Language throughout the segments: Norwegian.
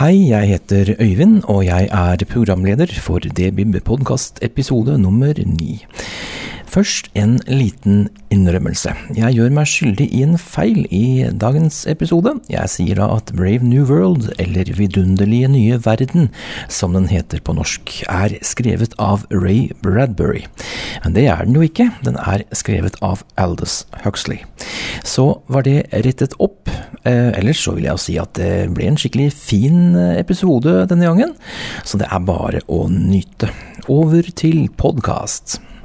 Hei, jeg heter Øyvind, og jeg er programleder for DBIB podkast episode nummer ni. Først en liten innrømmelse. Jeg gjør meg skyldig i en feil i dagens episode. Jeg sier da at Brave New World, eller Vidunderlige nye verden, som den heter på norsk, er skrevet av Ray Bradbury. Men det er den jo ikke, den er skrevet av Aldous Huxley. Så var det rettet opp. Eh, ellers så vil jeg jo si at det ble en skikkelig fin episode denne gangen, så det er bare å nyte. Over til podkast.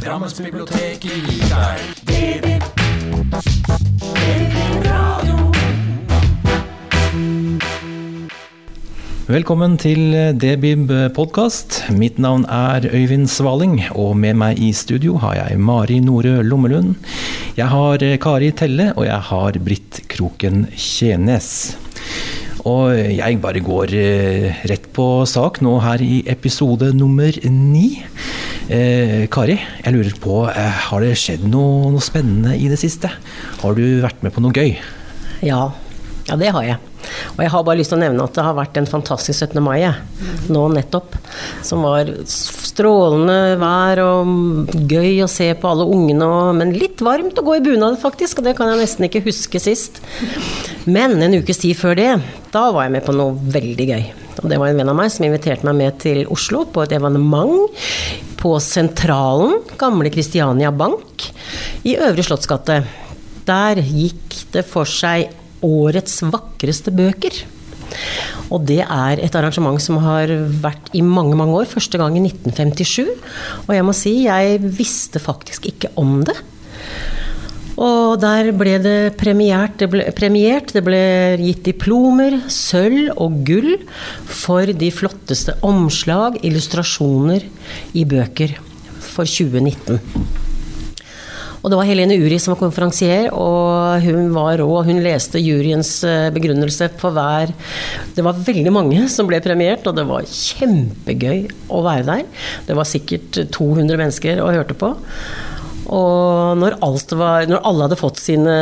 Drammensbiblioteket gir deg DB. Velkommen til Debib podkast. Mitt navn er Øyvind Svaling, og med meg i studio har jeg Mari Nore Lommelund. Jeg har Kari Telle, og jeg har Britt Kroken Tjenes. Og jeg bare går eh, rett på sak nå her i episode nummer ni. Eh, Kari, jeg lurer på, eh, har det skjedd noe, noe spennende i det siste? Har du vært med på noe gøy? Ja, ja, det har jeg. Og jeg har bare lyst til å nevne at det har vært en fantastisk 17. mai nå nettopp. Som var strålende vær og gøy å se på alle ungene, og, men litt varmt å gå i bunad faktisk, og det kan jeg nesten ikke huske sist. Men en ukes tid før det, da var jeg med på noe veldig gøy. Og det var en venn av meg som inviterte meg med til Oslo på et evenement på Sentralen, gamle Kristiania Bank, i Øvre Slottsgate. Der gikk det for seg årets vakreste bøker. Og det er et arrangement som har vært i mange, mange år. Første gang i 1957. Og jeg må si, jeg visste faktisk ikke om det. Og der ble det premiert. Det ble, premiert, det ble gitt diplomer, sølv og gull for de flotteste omslag, illustrasjoner i bøker for 2019. Og det var Helene Uri som var konferansier, og hun var rå. Hun leste juryens begrunnelse for hver Det var veldig mange som ble premiert, og det var kjempegøy å være der. Det var sikkert 200 mennesker og hørte på. Og når, var, når, alle hadde fått sine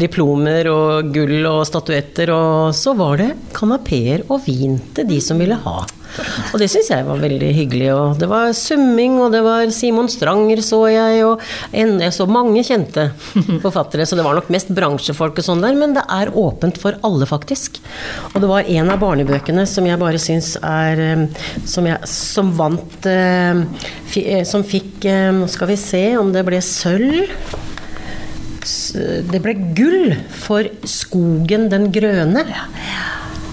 diplomer og gull og statuetter, og så var det kanapeer og vin til de som ville ha. Og det syns jeg var veldig hyggelig. Og det var summing, og det var Simon Stranger så jeg, og jeg så mange kjente forfattere. Så det var nok mest bransjefolk og sånn der, men det er åpent for alle, faktisk. Og det var en av barnebøkene som jeg bare syns er Som, jeg, som vant Som fikk Nå skal vi se om det ble sølv. Det ble gull for 'Skogen den grønne'.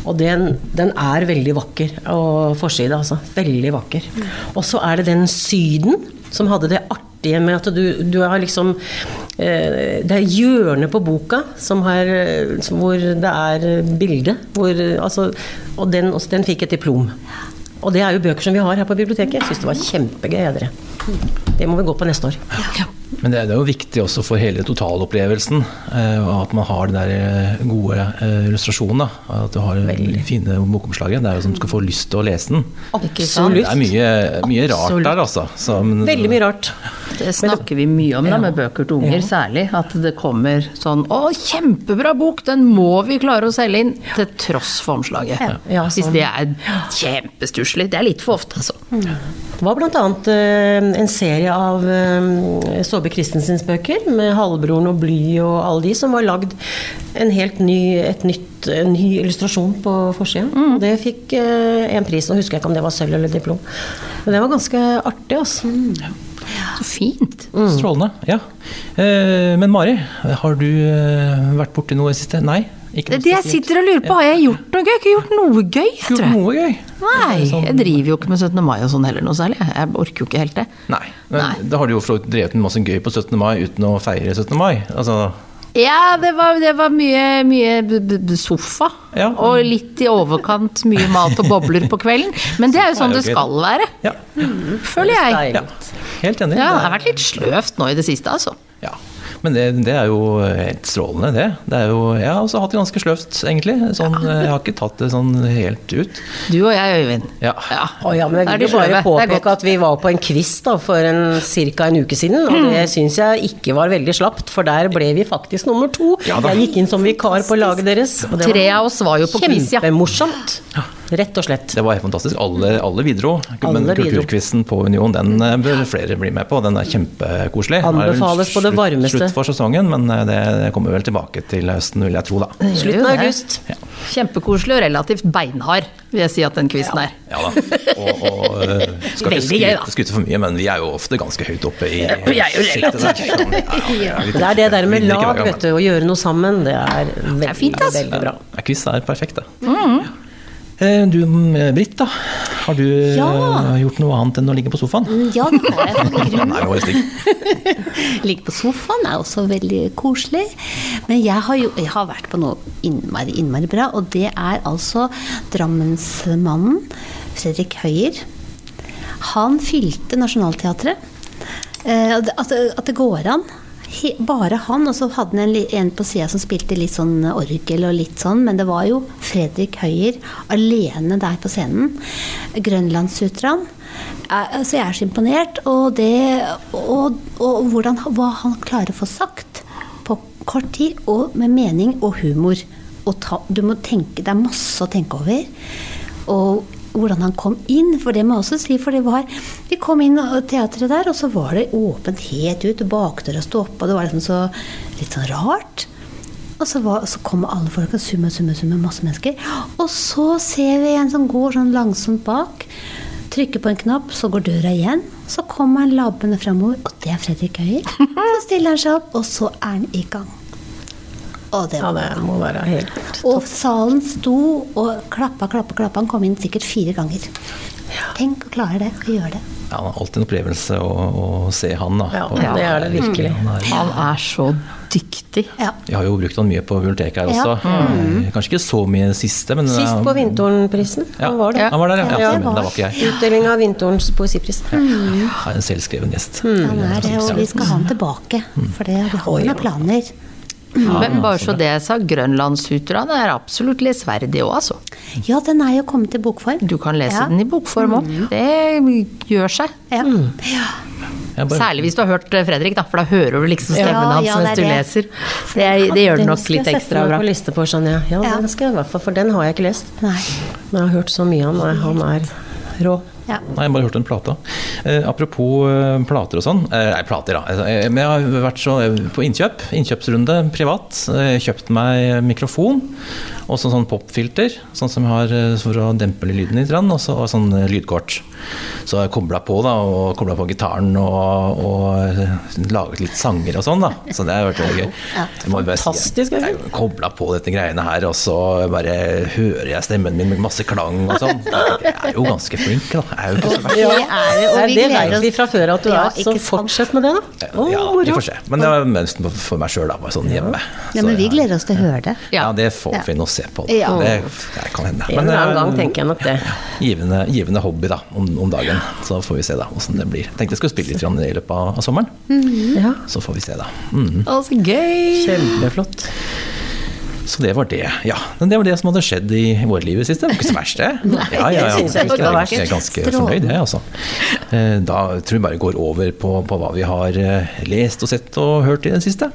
Og den, den, er veldig vakker. Og forside, altså. Veldig vakker. Og så er det den Syden, som hadde det artige med at du, du har liksom eh, Det er hjørnet på boka har, hvor det er bilde. Altså, og den, den fikk et diplom. Og det er jo bøker som vi har her på biblioteket. Jeg syns det var kjempegøy. Det må vi gå på neste år. Ja. Men det er jo viktig også for hele totalopplevelsen at man har den der gode illustrasjonen. At du har Veldig. fine bokomslaget. Det er jo som du skal få lyst til å lese den. Absolutt. Det er mye, mye rart Absolutt. der, altså. Så, men, Veldig mye rart. Det snakker vi mye om da, med bøker til unger, ja. særlig. At det kommer sånn 'Å, kjempebra bok! Den må vi klare å selge inn!' Til tross for omslaget. Ja. Ja, sånn. Hvis det er kjempestusslig. Det er litt for ofte, altså. Det var bl.a. En serie av uh, Saabye Christensens bøker, med 'Halvbroren' og 'Bly' og alle de, som var lagd en helt ny, et nytt, en ny illustrasjon på forsiden. Mm. Det fikk uh, en pris. Nå husker jeg ikke om det var sølv eller diplom. Men det var ganske artig, altså. Mm. Så fint. Mm. Strålende. Ja. men Mari, har du vært borti noe i siste? Nei? Det jeg sitter og lurer på, har jeg gjort noe gøy? Jeg har Ikke gjort noe gøy, tror jeg. Noe gøy. Nei, sånn- jeg driver jo ikke med 17. mai og sånn heller noe særlig. Jeg orker jo ikke helt det. Nei, men Nei. da har du jo drevet med masse gøy på 17. mai uten å feire 17. mai. Altså Ja, det var, det var mye, mye sofa. Ja. Og litt i overkant mye mat og bobler på kvelden. Men det er jo sånn det Det skal være, Ja, føler jeg. Ja. helt enig. Ja, det Det har vært litt sløvt nå i det siste, altså. Ja, men det, det er jo helt strålende, det. det er jo, jeg har også hatt det ganske sløvt, egentlig. Sånn, Jeg har ikke tatt det sånn helt ut. Du og jeg, Øyvind. Ja. Å ja, men jeg vil jo bare påpeke at vi var på en quiz da, for en, ca. en uke siden, og det syns jeg ikke var veldig slapt, for der ble vi faktisk nummer to. Ja jeg gikk inn som vikar på laget deres, og det Tre av oss var jo på quiz, ja. kjempemorsomt. Rett og slett. Det var helt fantastisk. Alle, alle bidro. Men Alle kulturquizen på Union den eh, bør flere bli med på. Den er kjempekoselig. Det Anbefales på det varmeste. Slutt for sesongen, men eh, det, det kommer vel tilbake til høsten, vil jeg tro. da. Det Slutten av det. august. Kjempekoselig og relativt beinhard, vil jeg si at den quizen er. Ja da. Og, og eh, skal ikke Veldig skryte, skryte for mye, men vi er jo ofte ganske høyt oppe i vi er jo ja, Det er det der med lag, vet du, å gjøre noe sammen, det er veldig, er fint, veldig bra. Ja, quiz er perfekt, det. Eh, Du Britt, da. Har du Ja. eh, gjort noe annet enn å ligge på sofaen? Ja, det har jeg. Er jo. Ligge på sofaen er også veldig koselig. Men jeg har jo jeg har vært på noe innmari, innmari bra, og det er altså Drammensmannen Fredrik Høyer. Han fylte Nationaltheatret. Eh, at det går an. Bare han, og så hadde han en, en på sida som spilte litt sånn orgel og litt sånn, men det var jo Fredrik Høyer alene der på scenen. Grønlandssutraen. Så Altså, jeg er så imponert, og det Og, og hvordan, hva han klarer å få sagt på kort tid, og med mening og humor. Og ta, du må tenke, det er masse å tenke over. Og hvordan han kom inn, for det må jeg også si. For det var Vi kom inn i teatret der, og så var det åpent helt ut. og Bakdøra sto oppe, og det var liksom så litt sånn rart. Og så, var, så kom alle folka, summe, summe, summe, masse mennesker. Og så ser vi en som går sånn langsomt bak. Trykker på en knapp, så går døra igjen. Så kommer han labbende framover, og det er Fredrik Høyer. Så stiller han seg opp, og så er han i gang. Og det Ja, det må være helt og salen sto og klappa, klappa, klappa. Han kom inn sikkert fire ganger. Tenk å klare det, å gjøre det. Ja, det er alltid en opplevelse å, å se han. da. Ja, Og- det er det virkelig. Han er- Han er så dyktig. Ja. Vi har jo brukt han mye på biblioteket her Ja. også. Eh, Kanskje ikke så mye siste, men Sist eh, på Vindtårnprisen. Ja, Han var det. han var der, ja. ja. Ja. det var ikke jeg. Utdeling av Vindtårns poesipris. Jeg er en selvskreven gjest. Han er det, og vi skal ha han tilbake. For det, vi har noen planer. Men bare så det jeg sa, Grønlandssutraen er absolutt lesverdig òg, altså. Ja, den er jo kommet i bokform. Du kan lese Ja. den i bokform òg. Det gjør seg. Ja. ja. Bare- Særlig hvis du har hørt eh, Fredrik, da, for da hører du liksom Ja, stemmen hans ja, det mens du det. leser. Det, det gjør det nok skal litt jeg ekstra sette meg bra. på liste på, skjønner jeg. Ja, Ja. den skal jeg i hvert fall, for den har jeg ikke lest. Nei. Men jeg har hørt så mye om han. Han er rå. Ja. Nei, jeg bare hørt en plate. Eh, apropos eh, plater og sånn. Eh, nei, plater, da. Altså, eh, men jeg har vært så eh, på innkjøp. Innkjøpsrunde privat. Eh, kjøpt meg mikrofon. Og sånn, sånn popfilter, sånn som jeg har for å dempe lyden litt. Og så og sånn lydkort. Så jeg kobla på da, og kobla på gitaren og, og laget litt sanger og sånn. da. Så det har vært veldig gøy. Si, Fantastisk, Jeg, jeg kobla på dette greiene her, og så bare hører jeg stemmen min med masse klang og sånn. Jeg er jo ganske flink, da. Er jo ikke så verst. Det er det, og vi det vet vi fra før at du Ja, er, så fortsett med det, da. Oh, Ja, vi får se. Men det var mønsteret for meg sjøl, da. Bare sånn hjemme. Ja, men vi gleder oss til å høre det. Ja, det får vi nå se på. Ja. Det, det kan hende. Men, En annen eh, gang tenker jeg nok det. Givende, givende hobby da, om, om dagen. Så får vi se da åssen det blir. Tenkte jeg skulle spille litt i løpet av, av sommeren. Så får vi se, da. Mm. Å, så gøy! Kjempeflott. Så det var det. Ja, men det var det som hadde skjedd i vårlivet liv i siste. Det var ikke så verst, det. Ja, ja, ja. det jeg var. Er ganske fornøyd, det, altså. Eh, Da tror jeg bare går over på, på hva vi har eh, lest og sett og hørt i det siste.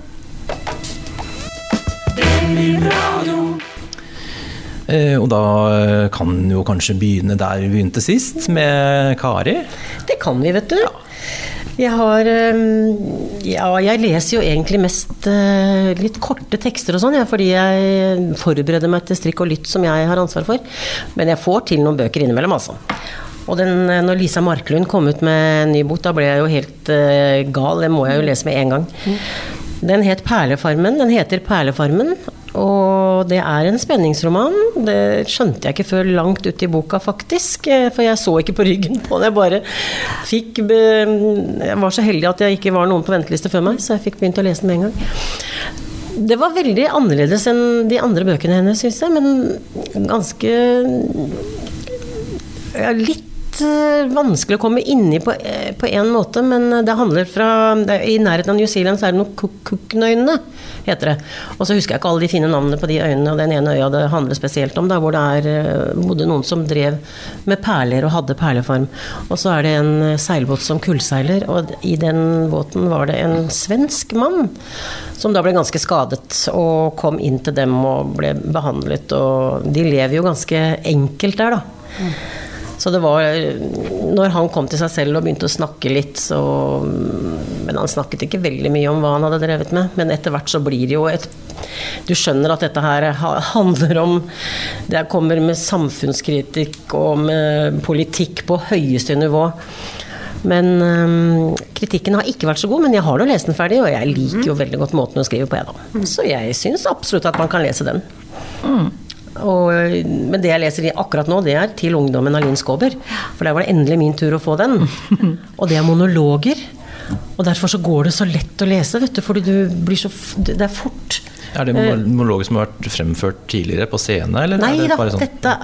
Og da eh, kan jo kanskje begynne der vi begynte sist, med Kari. Det kan vi, vet du. Jeg har Ja, jeg leser jo egentlig mest øh, litt korte tekster og sånn, ja, fordi jeg forbereder meg til strikk og lytt som jeg har ansvar for. Men jeg får til noen bøker innimellom, altså. Og den, når Lisa Marklund kom ut med en ny bok, da ble jeg jo helt gal. Det må jeg jo lese med en gang. Den het Perlefarmen. Den heter Perlefarmen. Og det er en spenningsroman. Det skjønte jeg ikke før langt ut i boka, faktisk. eh, For jeg så ikke på ryggen på den. Jeg bare fikk be Jeg var så heldig at jeg ikke var noen på venteliste før meg, så jeg fikk begynt å lese den med en gang. Det var veldig annerledes enn de andre bøkene hennes, syns jeg. Men ganske ja, Litt vanskelig å komme inni på, eh, på en måte, men det handler fra det I nærheten av New Zealand så er det noen Cookøyene, heter det. Og så husker jeg ikke alle de fine navnene på de øyene, og den ene øya det handler spesielt om, da, hvor det er, eh, bodde noen som drev med perler og hadde perleform. Og så er det en seilbåt som kullseiler, og i den båten var det en svensk mann som da ble ganske skadet og kom inn til dem og ble behandlet. Og de lever jo ganske enkelt der, da. Så det var Når han kom til seg selv og begynte å snakke litt, så Men han snakket ikke veldig mye om hva han hadde drevet med. Men etter hvert så blir det jo et Du skjønner at dette her handler om Det kommer med samfunnskritikk og med politikk på høyeste nivå. Men um, kritikken har ikke vært så god, men jeg har nå lest den ferdig, og jeg liker jo veldig godt måten hun skriver på, jeg da. Så jeg syns absolutt at man kan lese den. Og, men det jeg leser akkurat nå, det er til ungdommen av Linn Skåber. For der var det endelig min tur å få den. Og det er monologer. Og derfor så går det så lett å lese, vet du, fordi du blir så Det er fort. Er det monologer som har vært fremført tidligere på scene? Eller Nei det da, sånn? dette,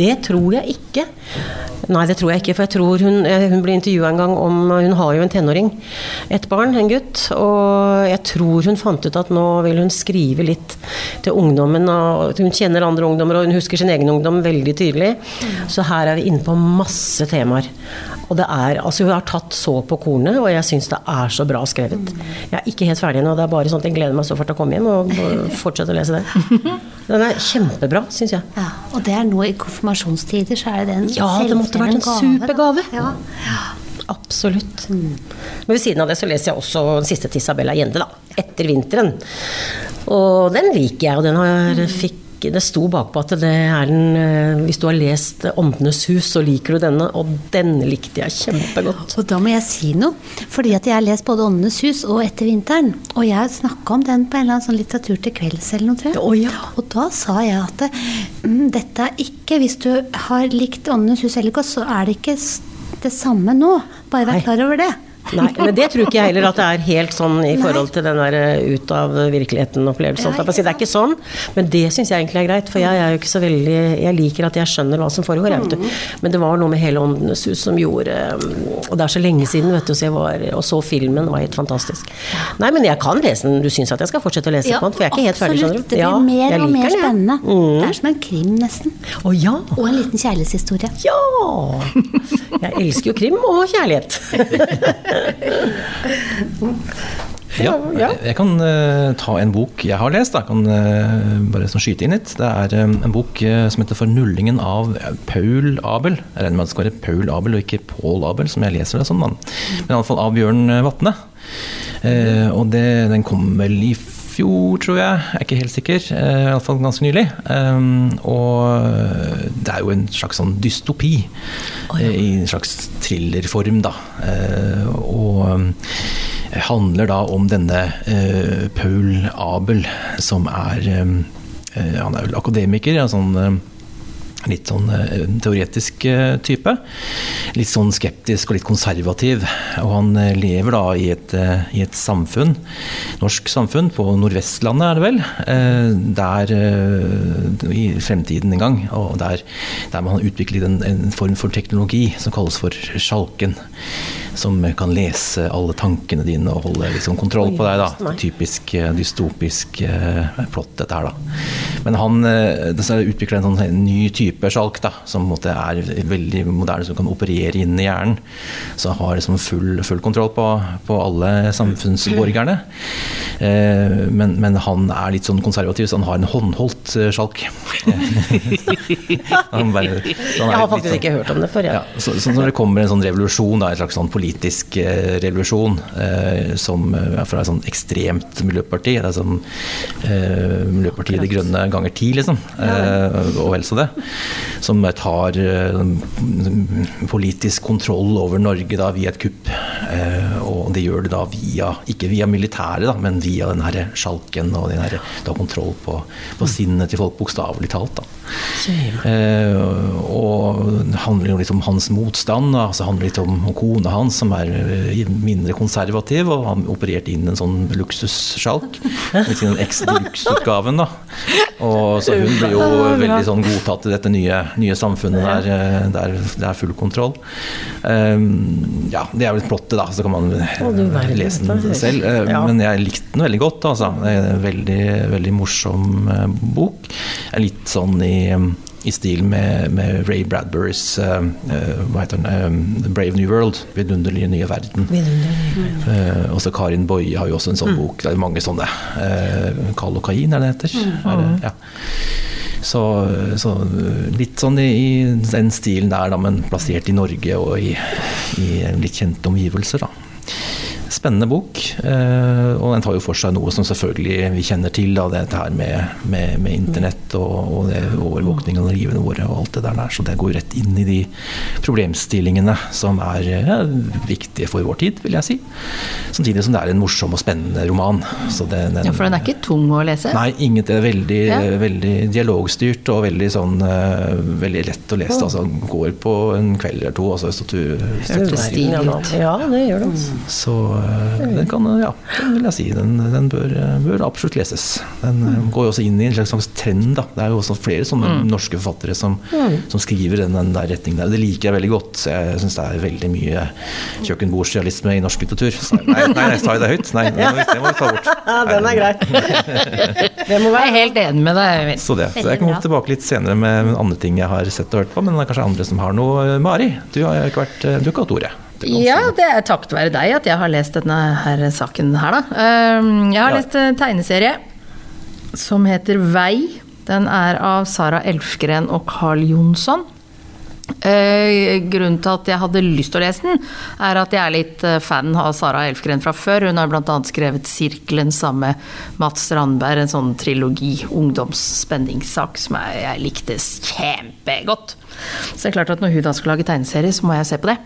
det tror jeg ikke. Nei, det tror jeg ikke. For jeg tror hun, eh, hun ble intervjua en gang om Hun har jo en tenåring. Et barn, en gutt. Og jeg tror hun fant ut at nå vil hun skrive litt til ungdommen. Og hun kjenner andre ungdommer, og hun husker sin egen ungdom veldig tydelig. Så her er vi inne på masse temaer. Og det er, altså Hun har tatt så på kornet, og jeg syns det er så bra skrevet. Jeg er ikke helt ferdig ennå. Det er bare sånn at jeg gleder meg så fort til å komme hjem og og fortsette å lese den. Den er kjempebra, syns jeg. Ja, og det er nå i konfirmasjonstider, så er det en Ja, det måtte vært en selvskreven supergave. Ja. Absolutt. Men ved siden av det så leser jeg også den siste til Isabella Gjende, da. 'Etter vinteren'. Og den liker jeg, og den har fikk det sto bakpå at det er den eh, Hvis du har lest 'Åndenes hus', så liker du denne, og den likte jeg kjempegodt. Og da må jeg si noe, fordi at jeg har lest både 'Åndenes hus' og 'Etter vinteren'. Og jeg snakka om den på en eller annen sånn litteratur til kvelds eller noe, tror jeg. Oh, ja. Og da sa jeg at mm, dette er ikke Hvis du har likt 'Åndenes hus' eller ikke, så er det ikke det samme nå. Bare vær klar over det. Nei, men det tror ikke jeg heller at det er helt sånn i forhold til den der eh, ut av virkeligheten-opplevelsen. Ja. Det er ikke sånn, men det syns jeg egentlig er greit. For jeg er jo ikke så veldig Jeg liker at jeg skjønner hva som foregår, jeg, vet du. Men det var noe med hele Åndenes hus som gjorde Og det er så lenge siden, vet du, så jeg var Og så filmen, det var helt fantastisk. Nei, men jeg kan lese den. Du syns at jeg skal fortsette å lese på den? For jeg er ikke helt ferdig, skjønner du. Det blir mer og mer den, spennende. Mm. Det er som en krim, nesten. Å ja! Og en liten kjærlighetshistorie. Ja! Jeg elsker jo krim og kjærlighet. Ja, jeg kan uh, ta en bok jeg har lest, da. Jeg kan uh, bare sånn skyte inn litt. Det er um, en bok uh, som heter 'Fornullingen av Paul Abel'. Jeg regner med at det skal være Paul Abel og ikke Paul Abel, som jeg leser det som. da. Men iallfall av Bjørn Vatne. Og det, den kom vel i fjor, tror jeg. Jeg er ikke helt sikker. Eh, Iallfall ganske nylig. Um, og det er jo en slags sånn dystopi. eh, I en slags thrillerform, da. Eh, og handler da om denne eh, Paul Abel, som er eh, Han er vel akademiker. Ja, sånn eh, Litt sånn eh, teoretisk eh, type. Litt sånn skeptisk og litt konservativ. Og han eh, lever da i et, i et samfunn, norsk samfunn, på Nordvestlandet er det vel, der i fremtiden en gang. Og der, der man har utviklet en, en form for teknologi som kalles for sjalken. Som kan lese alle tankene dine og holde liksom kontroll på deg. da. Typisk eh, dystopisk eh, plott, dette her, da. Men han eh, det er en sånn ny type sjalk, da, som måte er veldig moderne, som kan operere inn i hjernen. Så han har liksom full, full kontroll på, på alle samfunnsborgerne. Eh, men, men han er litt sånn konservativ, så han har en håndholdt eh, sjalk. Han bare- han Jeg har faktisk sånn- ikke hørt om det før. ja, Ja. så, så når det kommer en sånn revolusjon, da, et slags sånn politisk eh, revolusjon eh, som eh, er fra et sånn ekstremt miljøparti, det er sånn eh, Miljøpartiet De Grønne ganger ti, liksom, eh, og vel så det, som tar politisk kontroll over Norge da, via et kupp. Eh, og det gjør det da via, ikke via militæret, da, men via den her sjalken og den her, da, kontroll på, på sinnet til folk, bokstavelig talt. da. Eh, og det handler jo litt om hans motstand. Da. Altså, handler litt om, om kona hans, som er eh, mindre konservativ. Og har operert inn en sånn luksussjalk. Den ekstra luksutgaven, da. Og, så hun blir jo veldig sånn godtatt i dette nye, nye samfunnet der, eh, der det er full kontroll. Um, ja, det er vel plottet, da, så kan man lese den selv. Men jeg likte den veldig godt. Altså. Veldig, veldig morsom bok. Litt sånn i i stil med, med, Ray Bradburys uh, uh, 'Brave New World'. 'Vidunderlige nye verden'. Uh, også Karin Boye har jo også en sånn mm. bok. Det er mange sånne. Uh, Kalokain, er det det heter? Mm. Er det, ja. Så, så, litt sånn i, i, den stilen der, da, men plassert i Norge og i, i litt kjente omgivelser. da. Spennende bok, eh, og den tar jo for seg noe som selvfølgelig vi kjenner til. Da, dette her med, med, med internett og, og overvåkning av livene våre og alt det der. Så det går rett inn i de problemstillingene som er ja, viktige for vår tid, vil jeg si. Samtidig som det er en morsom og spennende roman. Det, den, ja, For den er ikke tung å lese? Nei, inget, det er veldig, ja. veldig dialogstyrt og veldig, sånn, uh, veldig lett å lese. Altså, går på en kveld eller to. Altså, hvis du, hvis du, ja, det gjør det. Altså. Så Eh, den kan, ja, den vil jeg si. Den, den bør, bør, absolutt leses. Den mm. går jo også inn i en slags trend. Da. Det er jo også flere sånne mm. norske forfattere som, mm. som skriver den, den, der retningen der. Det liker jeg veldig godt. Jeg syns det er veldig mye kjøkkenbordsrealisme i norsk litteratur. Nei, nei, nei, sa jeg det høyt? Nei, det må, det må vi ta bort. Ja, den er grei. det må være helt enig med deg. Så, det. så jeg kan komme tilbake litt senere med andre ting jeg har sett og hørt på, men det er kanskje andre som har noe. Mari, du har ikke vært, du har ikke hatt ordet. Ja, det er takket være deg at jeg har lest denne her saken her, da. Ehm, jeg har ja. lest en tegneserie som heter Vei. Den er av Sara Elfgren og Carl Jonsson. Eh, grunnen til at jeg hadde lyst til å lese den, er at jeg er litt eh, fan av Sara Elfgren fra før. Hun har bl.a. skrevet 'Sirkelen' sammen med Mats Strandberg, en sånn trilogi, ungdomsspenningssak, som jeg, jeg likte kjempegodt. Så det er klart at når hun da skal lage tegneserie, så må jeg se på det.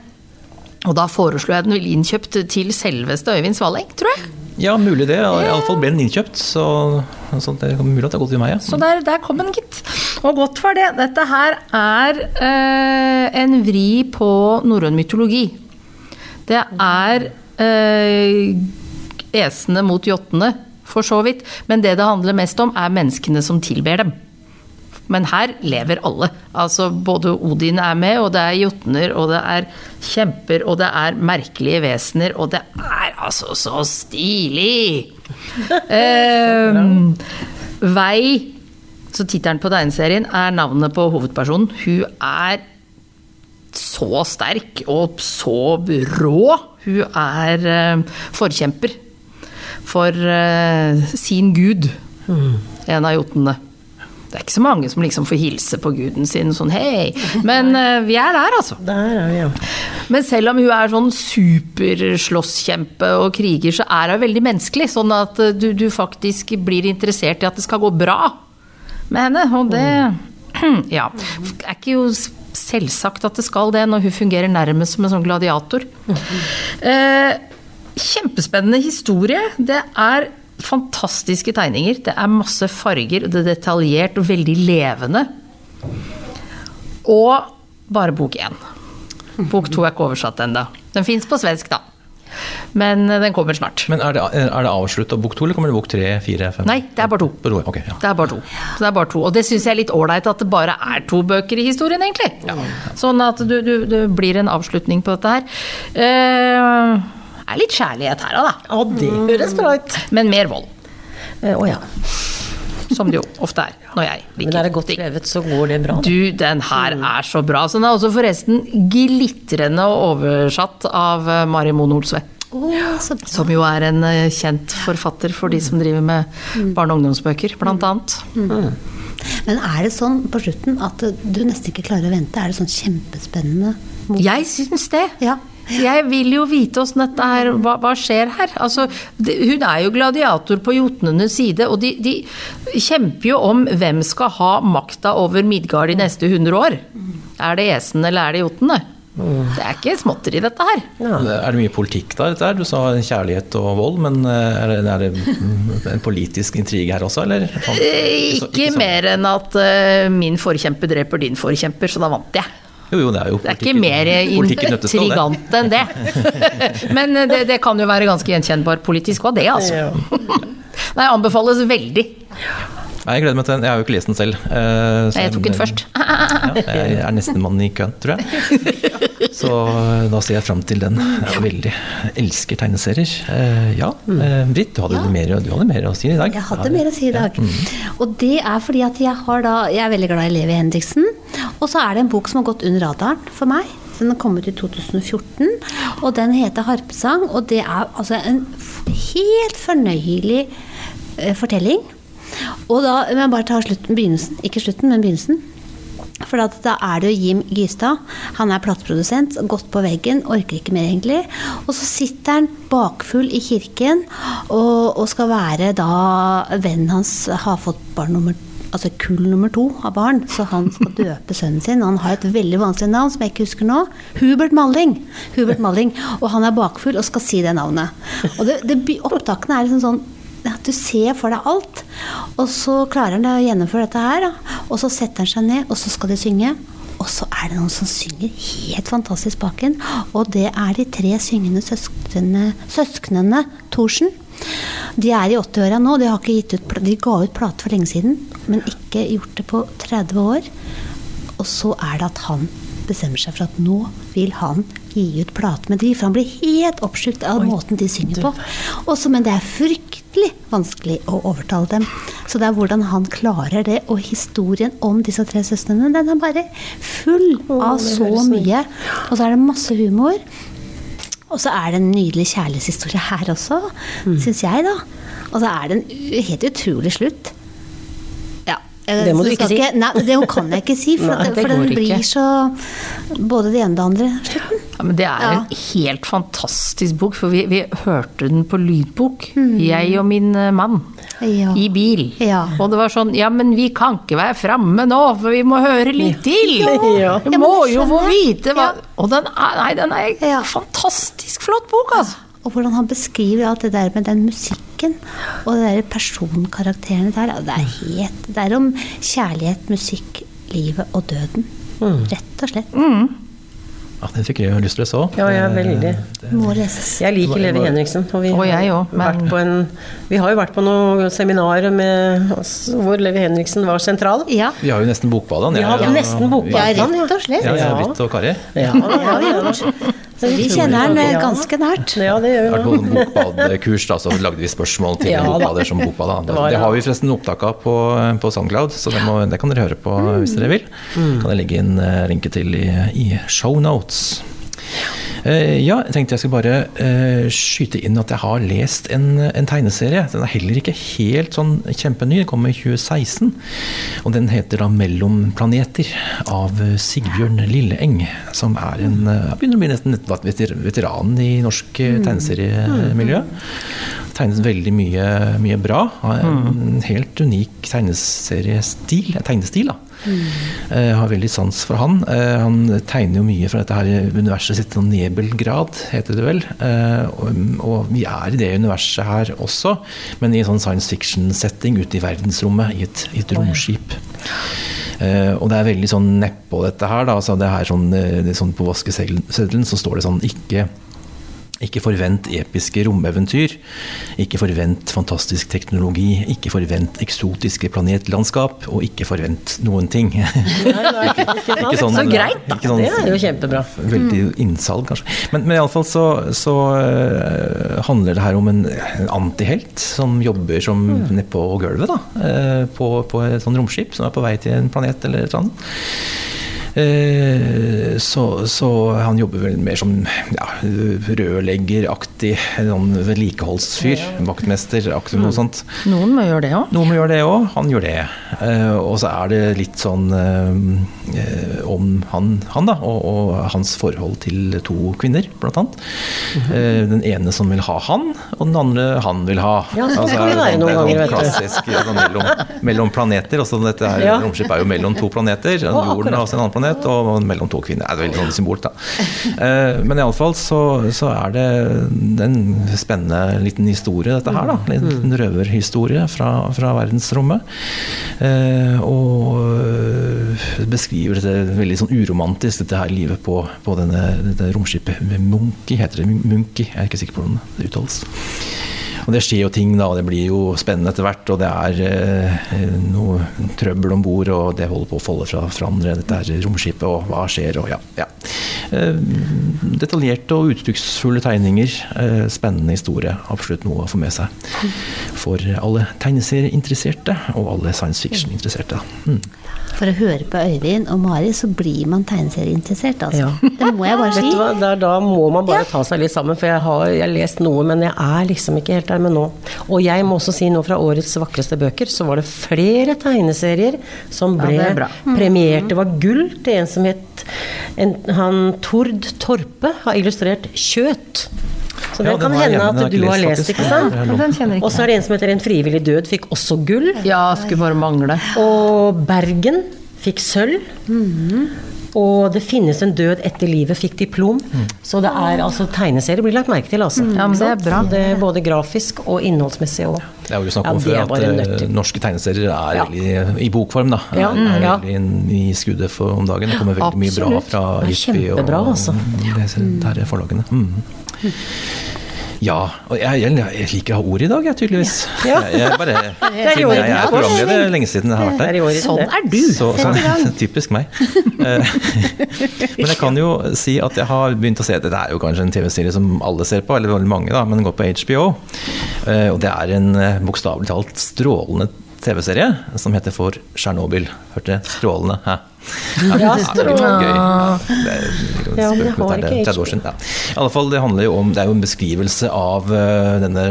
Og da foreslo jeg den vel innkjøpt til selveste Øyvind Svaleng, tror jeg. Ja, mulig det. Iallfall ble den innkjøpt. Så, så det er mulig at det har gått til meg. Ja. Så der, der, kom den, gitt. Og godt for det. Dette her er eh, en vri på norrøn mytologi. Det er eh, esene mot jottene, for så vidt. Men det det handler mest om, er menneskene som tilber dem. Men her lever alle. Altså både Odin er med, og det er jotner, og det er kjemper, og det er merkelige vesener, og det er altså så stilig! eh, Vei, så tittelen på tegneserien, er navnet på hovedpersonen. Hun er så sterk og så rå. Hun er eh, forkjemper for eh, sin gud, mm. en av jotnene. Det er ikke så mange som liksom får hilse på guden sin sånn hei. Men uh, vi er der, altså. Der er vi, ja. Men selv om hun er sånn superslåsskjempe og kriger, så er hun veldig menneskelig. Sånn at uh, du, du, faktisk blir interessert i at det skal gå bra med henne. Og det Ja. Er ikke jo selvsagt at det skal det, når hun fungerer nærmest som en sånn gladiator. Uh, kjempespennende historie. Det er fantastiske tegninger. Det er masse farger, det er detaljert og veldig levende. Og bare bok én. Bok to er ikke oversatt ennå. Den fins på svensk, da. Men eh, den kommer snart. Men Er det, er det avslutta bok to, eller kommer det bok tre, fire, fem? Nei, det er bare to. Okay, ja. Det er bare to. Så det er bare to. Og det syns jeg er litt ålreit at det bare er to bøker i historien, egentlig. Ja. Sånn at du, du, du, blir en avslutning på dette her. Uh, er litt kjærlighet her òg, da. Og det høres bra ut. Men mer vold. Eh, å ja. Som det jo ofte er når jeg liker Men er det godt skrevet, så går det bra. Du, den her mm. er så bra. Så den er også forresten glitrende oversatt av eh, Mari Moen Olsve. Oh, som jo er en eh, kjent forfatter for de som driver med mm. barne- og ungdomsbøker, blant annet. Mm. Men er det sånn på slutten at du nesten ikke klarer å vente? Er det sånn kjempespennende? Jeg syns det. Ja. Jeg vil jo vite åssen dette her hva, hva, skjer her? Altså, det, hun er jo gladiator på jotnenes side, og de, de, kjemper jo om hvem skal ha makta over Midgard de neste 100 år. Er det esene eller er det jotnene? Det er ikke småtteri, dette her. Ja. Er det mye politikk da, dette her? Du sa kjærlighet og vold, men eh, er det, er det en politisk intrige her også, eller? Sånn, ikke, ikke sånn. mer enn at uh, min forkjemper dreper din forkjemper, så da vant jeg. Jo, jo, det er jo Det er ikke mer intrigant enn det. Men det, det, kan jo være ganske gjenkjennbar politisk òg, det, altså. Nei, anbefales veldig. Nei, jeg gleder meg til den. Jeg har jo ikke lest den selv. Uh, jeg tok den først. ja, jeg er nestemann i køen, tror jeg. Så eh, da ser jeg fram til den. Jeg er veldig elsker tegneserier. Uh, ja, uh, Britt, du hadde, ja. mer, du hadde, mer, å si i dag. Jeg hadde mer å si i dag. Mm. Og det er fordi at jeg har da Jeg er veldig glad i Levi Henriksen. Og så er det en bok som har gått under radaren for meg. Den kom ut i 2014, og den heter 'Harpesang'. Og det er altså en helt fornøyelig fortelling og da må jeg bare ta slutten, begynnelsen. Ikke slutten, men begynnelsen. For da er det jo Jim Gystad. Han er plateprodusent. Gått på veggen, orker ikke mer, egentlig. Og så sitter han bakfull i kirken og, og skal være da Vennen hans har fått barn nummer altså kull nummer to av barn, så han skal døpe sønnen sin. Han har et veldig vanskelig navn som jeg ikke husker nå. Hubert Malling. Hubert Malling. Og han er bakfull og skal si det navnet. Og det, det, Opptakene er liksom sånn at du ser for deg alt. Og så klarer han å gjennomføre dette her. Da. Og så setter han seg ned, og så skal de synge. Og så er det noen som synger helt fantastisk baken. Og det er de tre syngende søsknene, søsknene Thorsen. De er i 80-åra nå. De, ut, de, ga ut plate for lenge siden, men ikke gjort det på 30 år. Og så er det at han bestemmer seg for at nå vil han gi ut plate med de, for han blir helt oppslukt av Oi, måten de synger på. Også, men det er fryktelig vanskelig å overtale dem. Så det er hvordan han klarer det. Og historien om disse tre søstrene, den er bare full av så mye. Og så er det masse humor. Og så er det en nydelig kjærlighetshistorie her også, mm. syns jeg, da. Og så er det en helt utrolig slutt. Eh, det må du ikke si. Ikke, nei, det kan jeg ikke si, for, nei, for den blir ikke. så Både det ene og det andre. Ja, men det er ja. en helt fantastisk bok, for vi, vi hørte den på lydbok, mm. jeg og min eh, mann. Ja. I bil. Og det var sånn Ja, men vi kan ikke være framme nå, for vi må høre litt til! Vi må jo få vite hva Og den er, nei, den er en fantastisk flott bok, altså! Og hvordan han beskriver alt det der med den musikken og de der personkarakterene der. Det er, helt, det er om kjærlighet, musikk, livet og døden. Mm. Rett og slett. Mm. Ja, Den fikk jeg lyst til å lese òg. Ja, jeg er veldig. Må leses. Jeg liker Levi Henriksen. Og vi, og jeg også, men... vi har jo vært på noen seminarer hvor Levi Henriksen var sentral. Ja. Vi har jo nesten Bokbadet. Vi har nesten bokbadet, ja, rett og slett. Ja, jeg Britt og Kari. Ja, ja, vi. Så vi kjenner den eh, ganske nært. Ja, det gjør vi. Vært på noen bokbadkurs, da, så lagde vi spørsmål til ja, bokbader som bokbad. Det, det, har vi forresten opptak av på, på SoundCloud, så det, må, det, kan dere høre på mm. hvis dere vil. Mm. Kan jeg legge inn linket linke til i, i show notes. Eh, ja, jeg tenkte jeg skulle bare uh, skyte inn at jeg har lest en, en, tegneserie. Den er heller ikke helt sånn kjempeny, den kom i 2016. Og den heter da 'Mellom planeter' av Sigbjørn Lilleeng. Som er en uh, begynner å bli nesten veteran i norsk mm. tegneseriemiljø. Tegnet veldig mye, mye bra. En mm. helt unik tegneseriestil, tegnestil. da Mm. har veldig sans for han. Uh, han tegner jo mye fra dette her universet sitt, sånn Nebelgrad, heter det vel. Uh, og, vi er i det universet her også, men i en sånn science fiction-setting ute i verdensrommet, i et, i et romskip. Uh, og det er veldig sånn nedpå dette her. Da. Altså, det er sånn, det sånn På vaskeseddelen så står det sånn ikke ikke forvent episke romeventyr. Ikke forvent fantastisk teknologi. Ikke forvent eksotiske planetlandskap. Og ikke forvent noen ting. Nei, nei, ikke, ikke sånn, så greit, da. Sånn, det er jo kjempebra. Veldig mm. innsalg, kanskje. Men, men iallfall så, så uh, handler det her om en, en antihelt som jobber som mm. nedpå gulvet. da, uh, på, på, et sånt romskip som er på vei til en planet eller et eller annet. Eh, så, så, han jobber vel mer som ja, rørleggeraktig sånn vedlikeholdsfyr. Vaktmesteraktig, noe sånt. Noen må gjøre det òg. Noen må gjøre det òg. Han gjør det. Eh, og så er det litt sånn eh, om han, han da, og, og, hans forhold til to kvinner, blant annet. Mm -hmm. Den ene som vil ha han, og den andre han vil ha. Ja, det altså, kan det være noen ganger, vet du. Klassisk mellom, mellom planeter. Også, dette her, ja. Romskipet er jo mellom to planeter. Jorden og en annen planet planet og mellom to kvinner. Det er veldig sånn symbol, da. Eh, men iallfall så, så er det en spennende liten historie, dette her. da. En liten røverhistorie fra, fra verdensrommet. Eh, og beskriver dette veldig sånn uromantisk, dette her livet på, på denne, dette romskipet. Munki heter det. Munki, jeg er ikke sikker på hvordan det uttales. Og det skjer jo ting, da, det blir jo spennende etter hvert. Og det er eh, noe trøbbel om bord, og det holder på å folde fra hverandre, dette er romskipet, og hva skjer, og ja. ja. Eh, detaljerte og uttrykksfulle tegninger. Eh, spennende historie. Absolutt noe å få med seg for alle tegneserieinteresserte, og alle science fiction-interesserte. Mm. For å høre på Øyvind og Mari, så blir man tegneserieinteressert, altså. Ja. Det må jeg bare si. Vet du hva, der, da må man bare ta seg litt sammen, for jeg har, jeg har lest noe, men jeg er liksom ikke helt der med nå. Og jeg må også si nå fra årets vakreste bøker, så var det flere tegneserier som ble ja, premiert. Det var gull til en som het en, han Tord Torpe har illustrert Kjøt. Så det ja, kan hende at du har lest, ikke sant? Og så er det en som heter En frivillig død, fikk også gull. Ja, skulle bare mangle. Og Bergen fikk sølv. Mm. Og Det finnes en død etter livet fikk diplom. Mm. Så det er altså tegneserier blir lagt merke til, altså. Mm, ja, men det er bra. Det er både grafisk og innholdsmessig òg. Det er jo snakk om ja, før at uh, norske tegneserier er ja. veldig i bokform, da. Ja, er, er veldig i skuddet for om dagen. Det kommer veldig Absolutt. mye bra fra Jippi og, altså. og disse forlagene. Mm. Ja. Og jeg, jeg, jeg, liker å ha ord i dag, jeg, tydeligvis. Ja. Jeg, jeg, bare, jeg, jeg er programleder lenge siden jeg har vært der. Sånn er du. Så, så, typisk meg. Eh, men jeg kan jo si at jeg har begynt å se Dette er jo kanskje en TV-serie som alle ser på, eller veldig mange, da, men den går på HBO. Eh, og det er en eh, bokstavelig talt strålende TV-serie som heter For Tsjernobyl. Hørte strålende? Hæ? Ja, strålende. Det er, ja, det har ikke 30 år siden. Ja. I alle fall, det handler jo om Det er jo en beskrivelse av uh, denne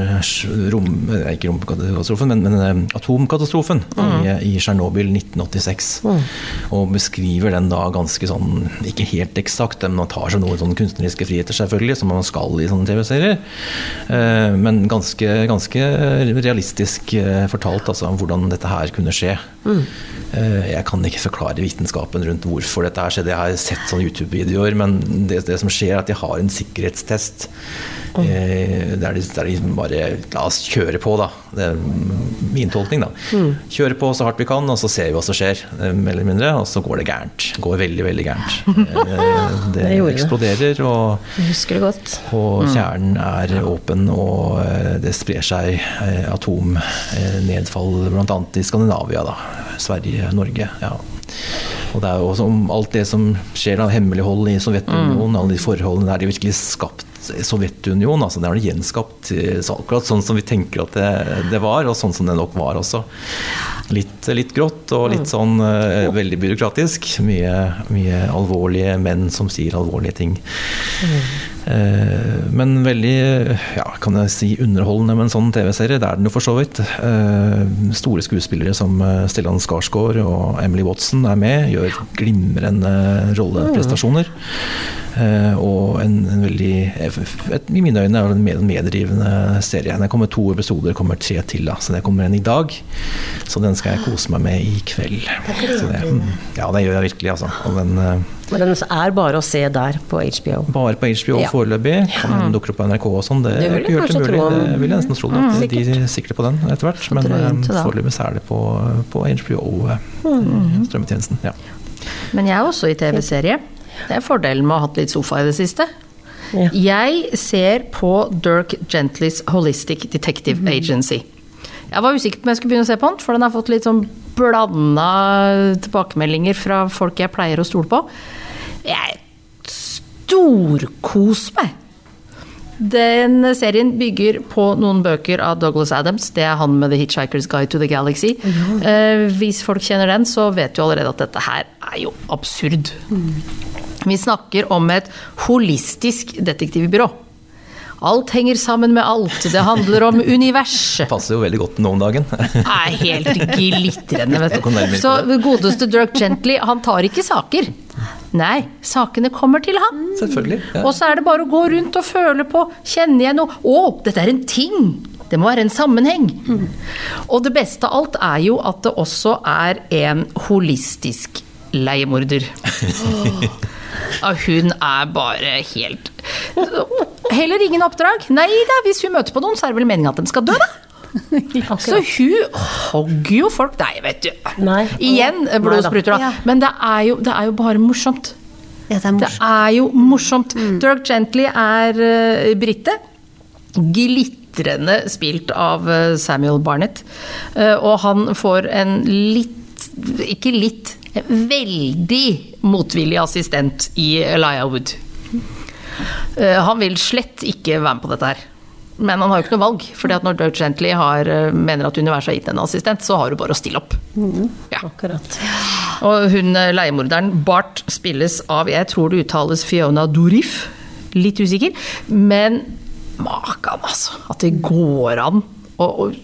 rom... Ikke romkatastrofen, men, men uh, atomkatastrofen mm. i, Tsjernobyl 1986. Mm. Og beskriver den da ganske sånn Ikke helt eksakt, men man tar seg noen sånne kunstneriske friheter, selvfølgelig, som man skal i sånne TV-serier. Men ganske, ganske realistisk fortalt, altså, om hvordan dette her kunne skje. Mm. Jeg kan ikke forklare vitenskapen rundt hvorfor dette her skjedde. Jeg har sett sånne YouTube-videoer, men det, det, som skjer, er at de har en sikkerhetstest. Mm. Der, de, der, de, bare La oss kjøre på, da. Det er min tolkning, da. Mm. Kjøre på så hardt vi kan, og så ser vi hva som skjer, mer eller mindre. Og så går det gærent. Går veldig, veldig gærent. Det, det eksploderer, og, og mm. kjernen er åpen, og det sprer seg atomnedfall bl.a. i Skandinavia. da Sverige, Norge. ja. Og det er jo også om alt det som skjer av hemmelighold i Sovjetunionen, mm. alle de forholdene der de virkelig skapt Sovjetunionen. altså Det er gjenskapt akkurat sånn som vi tenker at det, det, var, og sånn som det nok var også. Litt, litt grått og litt mm. sånn uh, veldig byråkratisk. Mye, mye, alvorlige menn som sier alvorlige ting. Mm. Uh, men veldig, ja, kan jeg si, underholdende med en sånn TV-serie. Det er den jo for så vidt. Uh, store skuespillere som Stellan Skarsgård og Emily Watson er med, gjør glimrende rolleprestasjoner. Og en, en veldig et, I mine øyne er det en meddrivende serie. Det kommer to episoder, kommer tre til. Da. Så det kommer en i dag. Så den skal jeg kose meg med i kveld. Det, mm, ja, det gjør jeg virkelig, altså. Den, uh, men den er bare å se der, på HBO? Bare på HBO ja. foreløpig. Kan den dukke opp på NRK og sånn. Det, det vil jeg kanskje tro. Det vil jeg nesten tro. Mm, at de sikrer på den etter hvert. Men uh, foreløpig er det på, på HBO, mm. strømmetjenesten. Ja. Men jeg er også i TV-serie. Det er fordelen med å ha hatt litt sofa i det siste. Ja. Jeg ser på Dirk Gentlys Holistic Detective mm. Agency. Jeg var usikker på om jeg skulle begynne å se på den, for den har fått litt sånn blanda tilbakemeldinger fra folk jeg pleier å stole på. Jeg storkoser meg Den serien bygger på noen bøker av Douglas Adams. Det er han med The Hitchhiker's Guide to the Galaxy. Eh, hvis folk kjenner den, så vet du allerede at dette her er jo absurd. Vi snakker om et holistisk detektivbyrå. Alt henger sammen med alt. Det handler om universet. Passer jo veldig godt nå om dagen. er helt glitrende, vet du. Så godeste Dirk Gently, han tar ikke saker. Nei, sakene kommer til ham. Selvfølgelig. Ja. Og så er det bare å gå rundt og føle på, kjenne igjen noe. Å, dette er en ting! Det må være en sammenheng. Og det beste av alt er jo at det også er en holistisk leiemorder. Ja, hun er bare helt Heller ingen oppdrag. Nei da, hvis hun møter på noen, så er det vel meningen at den skal dø, da. Så hun hogger jo folk Nei, vet du. Nei. Igjen blodspruter, da. Ja. Men det er, jo, det er jo bare morsomt. Ja, det er Det er jo morsomt. Dirk Gently er uh, brite. Glitrende spilt av eh, Samuel Barnett. Eh, og han får en litt Ikke litt, veldig motvillig assistent i Elijah Wood. Eh, han vil slett ikke være med på dette her. Men han har jo ikke noe valg. fordi at når Dirk Gently har, eh, mener at universet har gitt en assistent, så har du bare å stille opp. Ja. Akkurat. Og hun eh, leiemorderen, Bart, spilles av jeg tror det uttales Fiona Dorif. Litt usikker. Men makan, altså. At det går an. Og, og,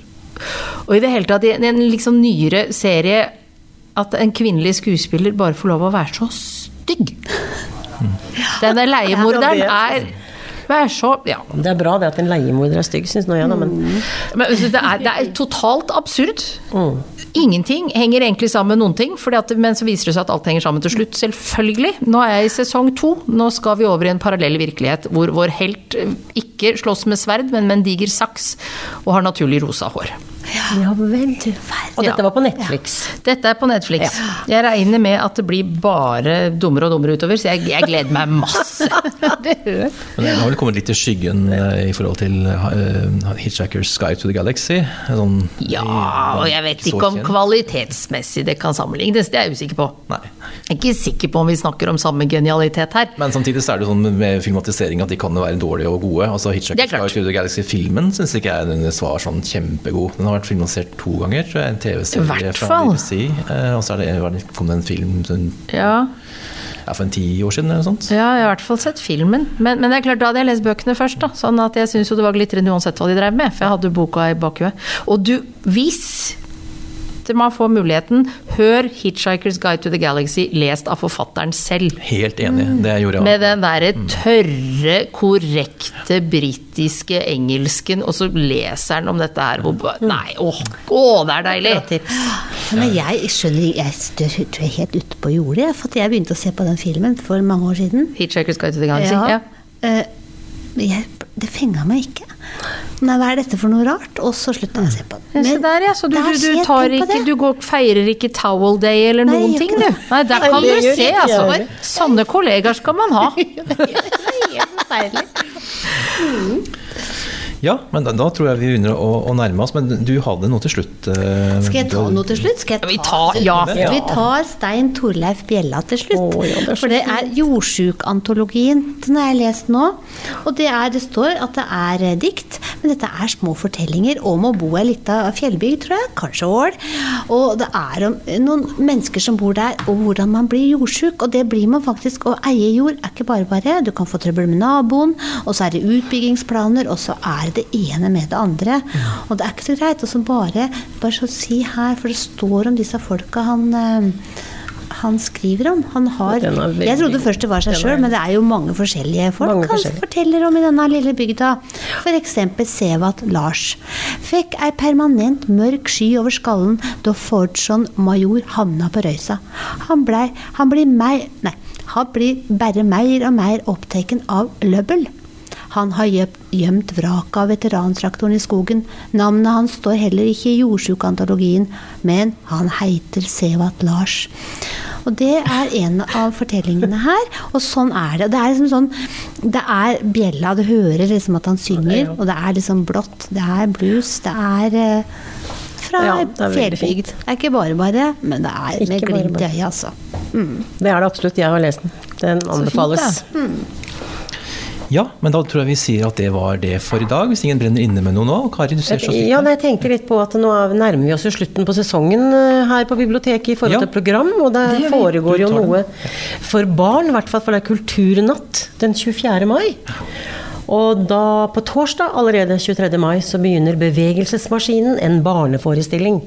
og i det hele tatt, i en, liksom nyere serie, at en kvinnelig skuespiller bare får lov å være så stygg. Denne leiemorderen er Vær så Ja. Det er bra det at en leiemorder er stygg, syns nå jeg, da, men Men altså, det, er, det er totalt absurd. Ingenting henger egentlig sammen med noen ting, fordi at, men så viser det seg at alt henger sammen til slutt. Selvfølgelig. Nå er jeg i sesong to. Nå skal vi over i en parallell virkelighet hvor vår helt eh, ikke slåss med sverd, men med en diger saks, og har naturlig rosa hår. Ja vel. Du verden. Og dette var på Netflix. Dette er på Netflix. Jeg regner med at det blir bare dummere og dummere utover, så jeg, jeg gleder meg masse. Men den har vel kommet litt i skyggen eh, i forhold til uh, Hitchhiker's Guide to the Galaxy. Sånn, Ja, og jeg vet ikke om kvalitetsmessig det kan sammenlignes, det er jeg usikker på. Nei. Jeg er ikke sikker på om vi snakker om samme genialitet her. Men samtidig så er det sånn med filmatisering at de kan være dårlige og gode. Altså er Hitchhiker's Sky Guide to the Galaxy-filmen syns ikke jeg den var sånn kjempegod. Den har vært filmatisert to ganger, tror jeg. En TV-serie fra. BBC. eh, Og så det, var det, kom det en film sånn, Ja, ja, for en ti år siden eller noe sånt. ja, jeg har i hvert fall sett filmen. Men, men det er klart, da hadde jeg lest bøkene først. da, Sånn at jeg syns jo det var glitrende uansett hva de drev med. For jeg hadde boka i bakhuet. Og du, hvis man får muligheten, hør 'Hitchhiker's Guide to the Galaxy' lest av forfatteren selv. Helt enig. Det gjorde jeg. Med den derre tørre, korrekte britiske engelsken, og så leser han om dette her hvor Nei, åh, å, det er deilig! Men jeg skjønner Jeg tror jeg er helt ute på jordet, jeg, for jeg begynte å se på den filmen for mange år siden. 'Hitchhiker's Guide to the Galaxy'. Ja. Eh, jeg, det fenga meg ikke. Nei, hva er dette for noe rart? Og så slutta jeg å se på den. Se der, ja. Så du, det du, du, tar ikke, du går, feirer ikke Towel Day eller Nei, noen ting, du. Nei, der kan du se, altså. Sanne kollegaer skal man ha. det er Helt forferdelig. Ja, men da, da tror jeg vi begynner å, å nærme oss. Men du hadde noe til slutt. eh, Skal jeg ta noe til slutt? Skal jeg Vi ta tar, ja. Vi tar Stein Torleif Bjella til slutt. Oh, ja, det for det er jordsjukantologien. Den har jeg lest nå. Og det, er, det står at det er eh, dikt, men dette er små fortellinger om å bo i ei lita fjellbygd, tror jeg. Kanskje Ål. Og det er om noen mennesker som bor der, og hvordan man blir jordsjuk. Og det blir man faktisk. Å eie jord er ikke bare bare. Du kan få trøbbel med naboen, og så er det utbyggingsplaner, og så er det det ene med det andre. Og det er ikke så greit. Og så bare, bare så si her, for det står om disse folka han eh, han skriver om. Han har, er veldig jeg trodde først det var seg er- sjøl, men det er jo mange forskjellige folk Mange han forskjellige. forteller om i denne lille bygda. F.eks. Sevat Lars. Fikk ei permanent mørk sky over skallen da Fordson major havna på røysa. Han blei Han blir mer Nei, han blir bare mer og mer opptatt av løbbel. Han har gjemt, vraket av veterantraktoren i skogen. Navnet hans står heller ikke i jordsjukantologien, men han heiter Sevat Lars. Og det er en av fortellingene her, og sånn er det. Det er liksom sånn Det er bjella, du hører liksom at han synger, og det er liksom blått. Det er blues, det er eh, fra Ja, det er fjellbygd. Det er ikke bare bare, men det er med glimt i øyet, altså. Det er det absolutt. Jeg har lest den. Den anbefales. Ja, men da tror jeg vi sier at det var det for i dag, hvis ingen brenner inne med noe nå. Kari, du ser så Ja, jeg tenkte litt på at nå nærmer vi oss jo slutten på sesongen eh, her på biblioteket i forhold Ja. til program, og det, Det foregår jo noe for barn, i hvert fall for det er kulturnatt den 24. mai. Og da på torsdag allerede 23. mai så begynner Bevegelsesmaskinen, en barneforestilling.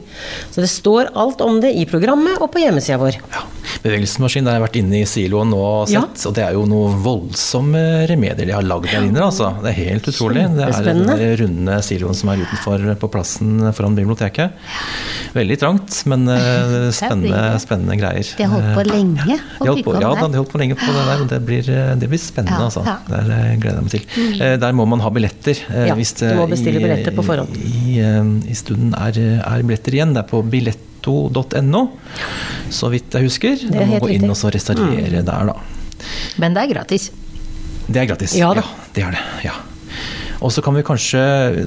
Så det står alt om det i programmet og på hjemmesida vår. Ja. Bevegelsesmaskin, der har vært inne i siloen nå og Ja. sett, og det er jo noe voldsomme remedier de har lagd der inne. Altså. Det er helt utrolig. Det er den runde siloen som er utenfor på plassen foran biblioteket. Veldig trangt, men eh, spennende, spennende greier. De har holdt på lenge å de holdt på, ja da, de holdt på lenge på det der, og det blir, eh, det blir spennende, Ja, altså. Det eh, gleder jeg meg til. Eh, Der må man ha billetter. eh, Ja, hvis du må bestille billetter på forhånd. I, i, stunden er, er billetter igjen. Det er på billetto.no, så vidt jeg husker. Du må gå inn og så mm. der, da. Men det er gratis. Det er gratis. Ja da. det er det. ja. Og så kan vi kanskje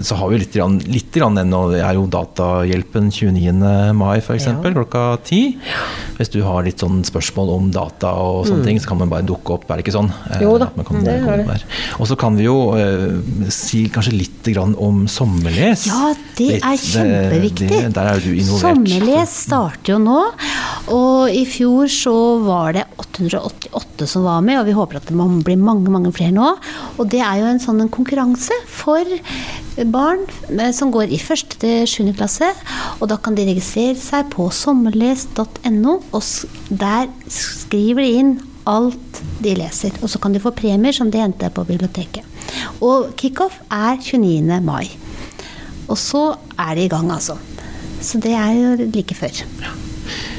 Så har vi litt, grann- litt grann ennå. Det er jo Datahjelpen 29. mai f.eks. Ja. klokka ti. Hvis du har litt sånn spørsmål om data og sånne ting, så kan man bare dukke opp, er det ikke sånn? Eh, Mm. Jo da, kan det er det. Og så kan vi jo uh, si kanskje litt grann om sommerles. Ja, det Litt, er kjempeviktig. det- Der er du involvert. Sommerles starter jo nå, og i fjor så var det 888 som var med, og vi håper at det blir mange, mange flere nå. Og det er jo en sånn en konkurranse for barn eh, som går i 1. til 7. klasse, og da kan de registrere seg på sommerles.no, og der skriver de inn alt de leser. Og så kan de få premier som de henter på biblioteket. Og kickoff er 29. mai. Og så er de i gang, altså. Så det er jo like før.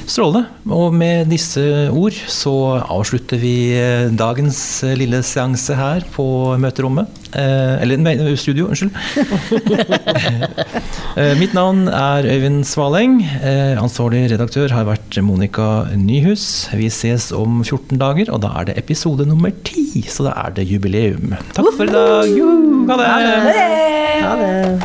Strålende. Og med disse ord så avslutter vi eh, dagens eh, lille seanse her på møterommet. Eh, eller studio, unnskyld. Eh, Mitt navn er Øyvind Svaleng. Eh, Ansvarlig redaktør har vært Monica Nyhus. Vi ses om 14 dager, og da er det episode nummer 10. Så da er det jubileum. Takk for i dag. Jo, ha det! Ha det.